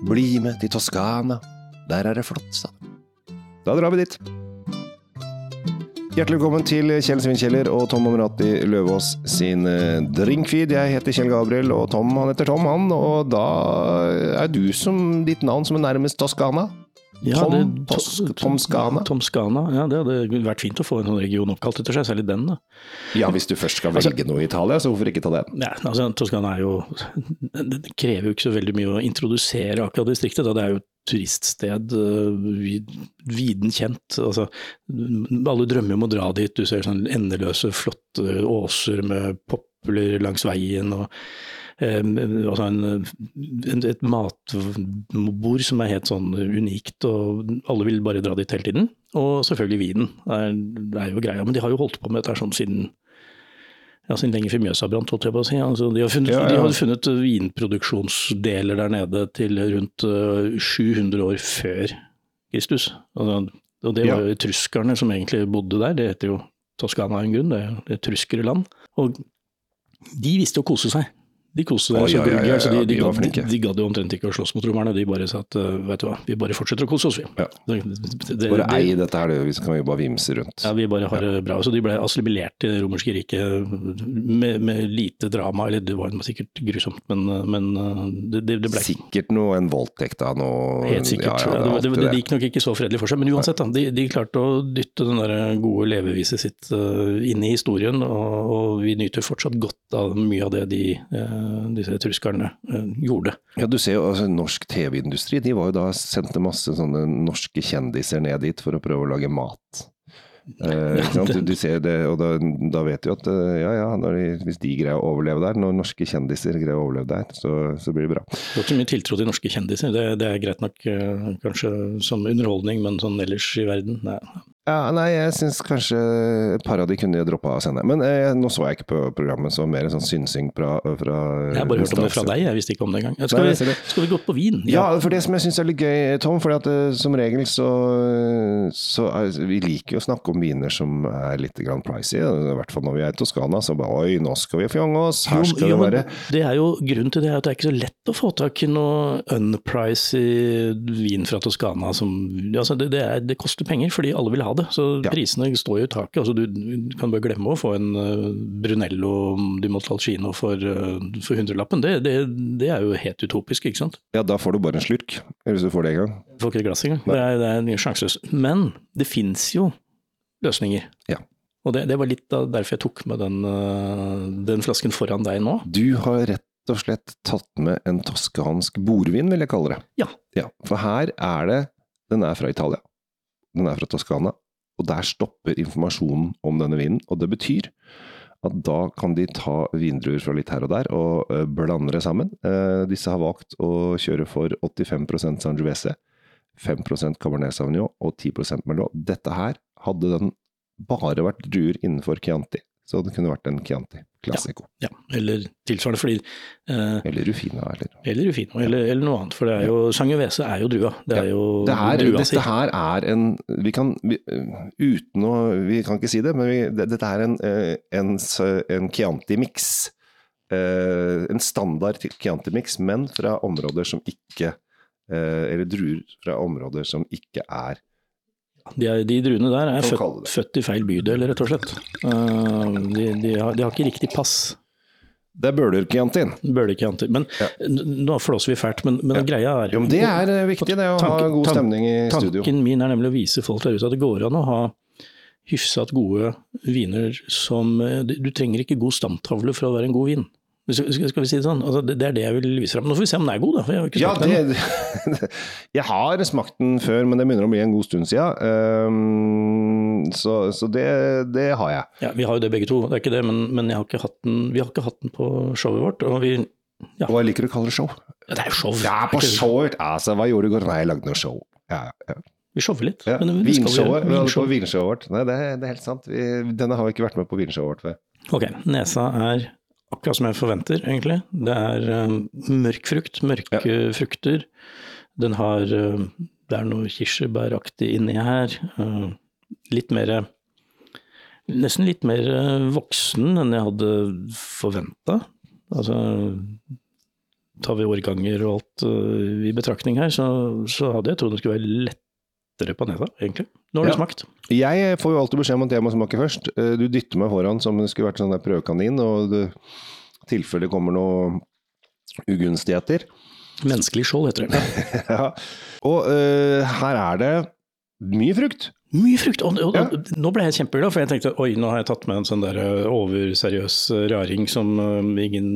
Bli med til Toskana. Der er det flott, sa. Da drar vi dit. Hjertelig velkommen til Kjell Svinkjeller og Tom Amrati Løvaas sin eh, drinkfeed. Jeg heter Kjell Gabriel, og Tom han heter Tom, han. Og da er du som ditt navn som er nærmest Toskana. Ja, Tom, det- Tos- Tom Skana. Tom Skana, ja det hadde vært fint å få en sånn region oppkalt etter seg, særlig den da. Ja, hvis du først skal velge noe i Italia, så hvorfor ikke ta den? Ja, altså Toskana er jo, det krever jo ikke så veldig mye å introdusere akkurat distriktet, da det er jo et turiststed, øh, viden kjent. Altså, alle drømmer om å dra dit, du ser sånn endeløse, flotte åser med popler langs veien, og eh, altså en, en, et matbord som er helt sånn unikt, og alle vil bare dra dit hele tiden. Og selvfølgelig vinen, det er, jo greia. Men de har jo holdt på med dette sånn siden ja, siden lenge før Mjøsa brant, holdt jeg på å si. Altså, de, har funnet, Ja, ja. de hadde funnet vinproduksjonsdeler der nede til rundt øh, 700 år før Kristus. Altså, og det var jo truskerne som egentlig bodde der. Det heter jo Toskana av en grunn, det er jo et truskerland. Og de visste å kose seg. De koste seg Oi, så ja, ja, glugg, ja, så de, ja, de, de de gadd jo omtrent ikke å slåss mot romerne. De bare sa at øh, vet du hva, vi bare fortsetter å kose oss, vi. Ja. Det, det, det, Bare ei dette her, det, Så kan vi bare vimse rundt. ja, vi bare har det bra. Så de ble assimilert til det romerske riket med, med lite drama. Eller det var sikkert grusomt, men, men det, det det ble Sikkert noe en voldtekt av noe helt sikkert. Ja, ja, det, det, gikk nok ikke så fredelig for seg, men uansett. Da, de, de klarte å dytte den der gode leveviset sitt eh, inn i historien, og, og vi nyter fortsatt godt av mye av det de, eh, disse truskerne eh, gjorde. Ja, du ser jo altså, norsk TV-industri, de var jo da sendte masse sånne norske kjendiser ned dit for å prøve å lage mat. Eh? Du, du ser det, og da, da vet du at eh, ja, ja, de, hvis de greier å overleve der, når norske kjendiser greier å overleve der, så, så blir det bra. Det er ikke mye tiltro til norske kjendiser, det, det er greit nok eh, kanskje som underholdning, men sånn ellers i verden, nei. Ja, nei, jeg syns kanskje et par av de kunne droppa å sende. Men eh, nå så jeg ikke på programmet, så mer en sånn synsing fra, fra Jeg har bare hørt om det fra deg, jeg visste ikke om det engang. Skal, Nei, vi- skal vi gå på vin? Ja, for det som jeg syns er litt gøy, Tom, for at eh, som regel så, så er, Vi liker jo å snakke om viner som er litt grann pricy. I hvert fall når vi er i Toskana, så bare oi, nå skal vi fjonge oss, her skal jo, det være det er jo Grunnen til det er at det er ikke så lett å få tak i noe unpricy vin fra Toskana. Som, altså det, det, er, det koster penger, fordi alle vil ha det. Så Ja. prisene står jo i taket. Altså du, du kan bare glemme å få en eh, Brunello di Montalcino for, uh, for hundrelappen. Det, det, det er jo helt utopisk, ikke sant. Ja, da får du bare en slurk, hvis du får det en gang. Du Får ikke et glass engang. Det er, det er sjanseløst. Men det fins jo løsninger. Ja. Og det, det var litt derfor jeg tok med den, eh, den flasken foran deg nå. Du har rett og slett tatt med en toskansk bordvin, vil jeg kalle det. Ja. ja. For her er det Den er fra Italia. Den er fra Toskana. Og der stopper informasjonen om denne vinen. Og det betyr at da kan de ta vindruer fra litt her og der og eh, blande det sammen. Eh, disse har valgt å kjøre for 85% Sangiovese, 5% Cabernet Sauvignon og 10% Merlot. Dette her hadde den bare vært druer innenfor Chianti, så det kunne vært en Chianti Classico. Ja, eller tilsvarende, fordi eh, Eller Rufina, eller Eller Rufino, eller, eller noe annet. For det er jo Sangiovese er jo drua. Det er jo det her, drua dette her er en Vi kan vi, Uten å Vi kan ikke si det, men vi, det, dette er en, eh, en, en Chianti-miks. Eh, en standard Chianti-miks, men fra områder som ikke eh, Eller druer fra områder som ikke er De, er, de druene der er født, født i feil bydel, rett og slett. Eh, de, de, har, de har ikke riktig pass. Det er ikke alltid. Men ja. nå flåser vi fælt, men, men greia er Jo, men det er eh, viktig, det å ha god stemning i studio. Tanken min er nemlig å vise folk der ute at det går an å ha hyfsat gode viner som eh, Du du trenger ikke god stamtavle for å være en god vin. Skal, vi si det sånn? Altså, det, er det jeg vil vise frem. Nå får vi se om den er god, da. For jeg har ikke Ja, det, den jeg har smakt den før, men det begynner å bli en god stund siden. Um, så så det, det har jeg. Ja, vi har jo det begge to, det er ikke det, men, men jeg har ikke den, vi har ikke hatt den på showet vårt. Og vi, ja, Hva liker liker å kalle det show. det er jo show. Ja, Er på showet. Altså, hva gjorde du i går? Nei, jeg lagde noe show. Ja, ja. Vi shower litt. ja. men vi Vinshowet. Vi på vinshowet vårt. Nei, det, det er helt sant. Vi, denne har vi ikke vært med på vinshowet vårt før. Ok, nesa er akkurat som jeg forventer, egentlig. Det er eh, mørk frukt, mørke frukter. Den har eh, Det er noe kirsebæraktig inni her. eh, litt mer Nesten litt mer voksen enn jeg hadde forventa. Altså tar vi årganger og alt i betraktning her, så, så, hadde jeg trodd det skulle være lettere på nesa, egentlig. Nå har du smakt. Jeg får jo alltid beskjed om at jeg må smake først. Eh, Du dytter meg foran som om det skulle vært sånn der prøvekanin, og i tilfelle det kommer noe ugunstigheter. Menneskelig skjold heter det. ja. Og uh, her er det mye frukt. Mye frukt! Og, og, Ja. Nå ble jeg kjempeglad, for jeg tenkte oi, nå har jeg tatt med en sånn der uh, overseriøs raring som ingen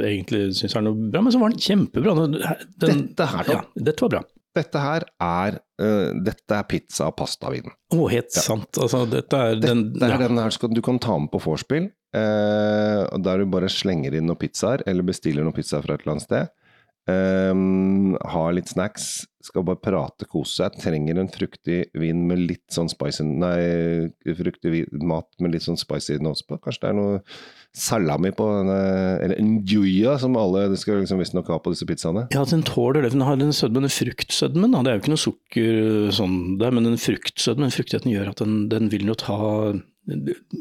egentlig syns er noe bra, men så var den kjempebra. Den, Dette her, da. ja, dette var bra. Dette her er uh, Dette er pizza- og pastavin. Å, helt sant. Altså, dette er den Dette er ja. den her skal, du kan ta med på vorspiel, Uh, der du bare slenger inn noen pizzaer, eller bestiller noen pizzaer fra et eller annet sted. Um, har litt snacks, skal bare prate, kose seg. Trenger en fruktig vin med litt sånn spicy Nei, fruktig vin, mat med litt sånn spicy nose på. Kanskje det er noe salami på denne Eller njuya, som alle det skal liksom visstnok ha på disse pizzaene. Ja, den tåler det. Den har den sødmen, den fruktsødmen. Da. Det er jo ikke noe sukker uh, sånn der, men den fruktsødmen, fruktigheten gjør at den, den vil jo ta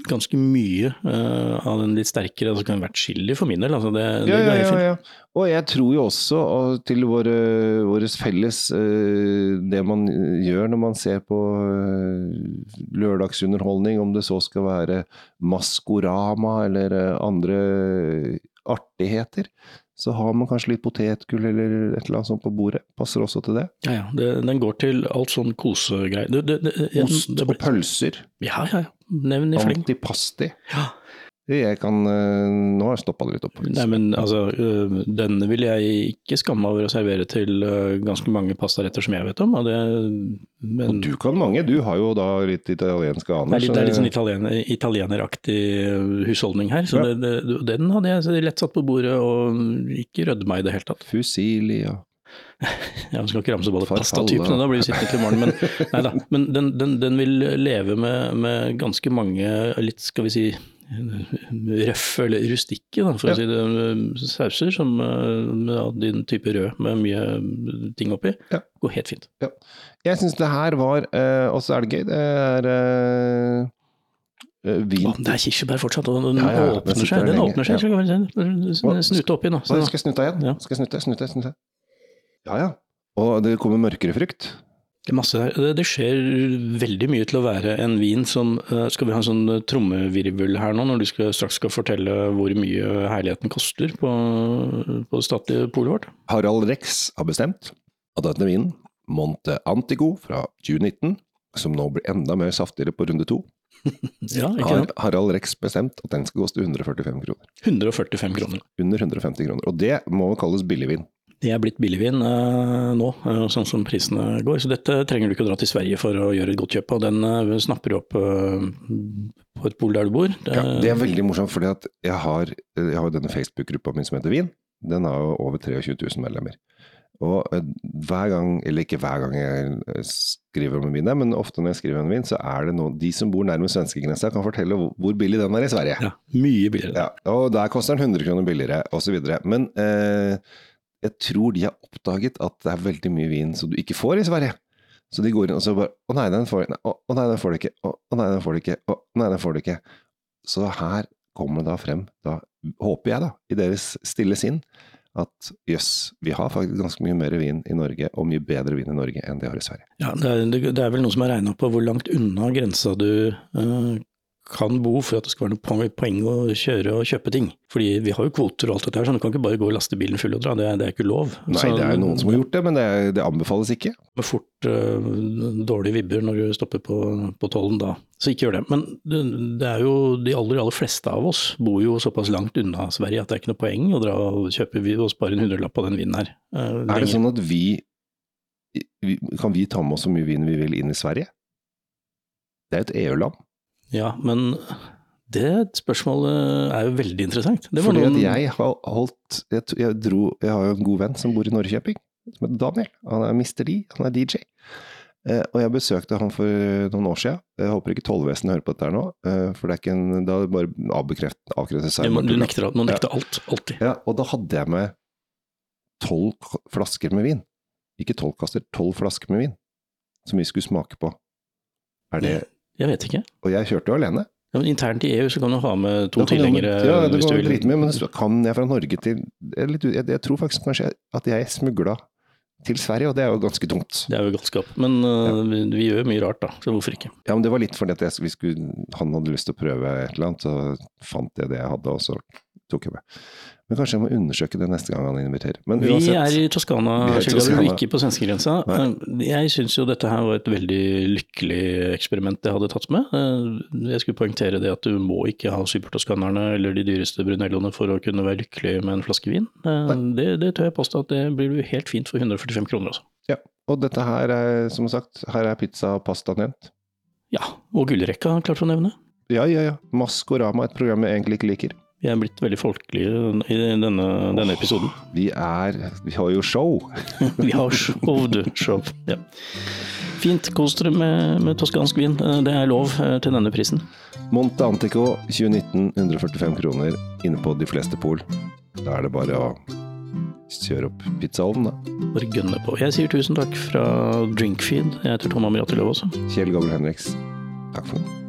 ganske mye uh, av den litt sterkere. Altså, det kan vært chili for min del. Altså, det, det Ja, går ja, ja, ja. Og jeg tror jo også og til våre, våres felles uh, Det man gjør når man ser på uh, lørdagsunderholdning, om det så skal være Maskorama eller andre artigheter, så har man kanskje litt potetgull eller et eller annet sånt på bordet. Passer også til det. Ja, ja. Det, den går til alt sånn kosegreier. Det, det, det, Ost og pølser. Ja, ja, ja. Nevn i fleng. Antipasti. Ja. Jeg kan eh, Nå har jeg stoppa det litt opp. Nei, men altså, øh, denne vil jeg ikke skamme meg over å servere til øh, ganske mange pastaretter som jeg vet om. Det, men Og du kan mange. Du har jo da litt italienske det aner. er litt, det er litt sånn italiener, italieneraktig husholdning her. Så Ja. det, det, den hadde jeg lett satt på bordet og ikke rødma i det hele tatt. Fusilli Ja, vi skal ikke ramse både alle pastatypene, da blir vi sittende til morgen. Men, neida, men den, den, den vil leve med, med ganske mange litt, skal vi si, røffe eller rustikke, da, for Ja. å si det, sauser som ja, din type rød med mye ting oppi. Ja. Går helt fint. Jeg syns det her var eh, Også er det gøy. Det er eh, eh, vin det er kirsebær fortsatt, og den Ja, ja, åpner seg. Den åpner seg, ja. snute oppi nå. Skal jeg snutte igjen? Ja. Skal jeg snutte, snutte, snutte? Ja ja. Og det kommer mørkere frukt. det, er masse, der. det, det skjer veldig mye til å være en vin som øh, Skal vi ha en sånn øh, trommevirvel her nå, når du skal, straks skal fortelle hvor mye herligheten koster på, på det statlige polet vårt? Harald Rex har bestemt at denne vinen, Monte Antigo fra 2019, som nå blir enda mer saftigere på runde to, Ja, har? Harald Rex bestemt at den skal koste 145 kroner. 145 kroner. Under 150 kroner. Og det må kalles billigvin. Det er blitt billigvin eh, nå, eh, sånn som prisene går. Så dette trenger du ikke å dra til Sverige for å gjøre et godt kjøp på. Den eh, snapper du opp eh, på et pol der du bor. Det, Ja, det er veldig morsomt, for jeg har, jeg har jo denne Facebook-gruppa min som heter Vin. Den har jo over 23 000 medlemmer. Og eh, hver gang, eller ikke hver gang jeg eh, skriver om en vin, men ofte når jeg skriver om en vin, så er det noe De som bor nærmest svenskegrensa, kan fortelle hvor billig den er i Sverige. ja, mye billigere. Ja, og der koster den 100 kroner billigere, osv. Men eh, jeg tror de har oppdaget at det er veldig mye vin som du ikke får i Sverige. Så de går inn og så bare Å nei, den får, nei, å, nei, den får du ikke. Å, å nei, den får du ikke. Å nei, den får du ikke. Så her kommer det da frem, da håper jeg da, i deres stille sinn, at jøss, vi har faktisk ganske mye mer vin i Norge, og mye bedre vin i Norge enn de har i Sverige. Ja, det, er, det er vel noen som har regna på hvor langt unna grensa du eh, kan bo for at det skal være noe poeng- å kjøre og kjøpe ting. Fordi vi har jo kvoter og alt dette her, så du kan ikke bare gå og laste bilen full og dra. Det, er- det er ikke lov. Nei, så, det er jo noen som har gjort det, men det, er- det anbefales ikke. Med fort uh, dårlige vibber når du stopper på, på tollen da. Så ikke gjør det. Men det, det er jo de aller, aller fleste av oss bor jo såpass langt unna Sverige at det er ikke noe poeng å dra og kjøpe vi- og spare en hundrelapp på den vinen her. Uh, Er det lenger. sånn at vi, vi Kan vi ta med oss så mye vin vi vil inn i Sverige? Det er et EU-land. Ja, men det spørsmålet er jo veldig interessant. Det var Fordi noen- jeg har holdt jeg, jeg, dro, jeg har jo en god venn som bor i Norrköping, som heter Daniel. Han er Mr. D, han er DJ. Eh, og jeg besøkte han for noen år siden. Jeg håper ikke tollvesenet hører på dette her nå, eh, for det er ikke en, da er det bare avbekreft, avkreftet seg. Ja, du nekter, man nekter alt, alltid. Ja, og da hadde jeg med tolv flasker med vin. Ikke tolv kasser, tolv flasker med vin. Som vi skulle smake på. Er det Jeg vet ikke. Og jeg kjørte jo alene. Ja, men internt i EU så kan du ha med to tilhengere ja, det hvis du vil. med, men så kan jeg fra Norge til jeg, litt jeg, jeg tror faktisk kanskje at jeg smugla til Sverige, og det er jo ganske dumt. Det er jo galskap. Men uh, vi, vi gjør mye rart, da. Så hvorfor ikke? Ja, men det var litt fordi at jeg, vi skulle, han hadde lyst til å prøve et eller annet, så fant jeg det jeg hadde, og så tok jeg med. Men kanskje jeg må undersøke det neste gang han inviterer. Men Vi uansett, er i Toskana, Vi er i Toskana. Toskana. ikke på svenskegrensa. Jeg syns jo dette her var et veldig lykkelig eksperiment jeg hadde tatt med. Eh, Jeg skulle poengtere det at du må ikke ha supertoskanerne eller de dyreste brunelloene for å kunne være lykkelig med en flaske vin. Eh, Det, det tør jeg påstå at det blir du helt fint for 145 kroner, også. ja, og dette her er, som sagt, her er pizza og pasta nevnt. Ja, og gullrekka, klart å nevne. Ja, ja, ja. Maskorama, et program jeg egentlig ikke liker. Vi er blitt veldig folkelige i denne, denne episoden. Vi er Vi har jo show! Vi har show, du. Show. Ja. Fint. Kos dere med, med toskansk vin. Eh, Det er lov eh, til denne prisen. Monte Antico 2019, 145 kroner inne på de fleste pol. Da er det bare å kjøre opp pizzaovnen, da. Bare gønne på. Jeg sier tusen takk fra Drinkfeed. Jeg heter Tom Amiratilov også. Kjell Gabriel Henriks. takk for nå.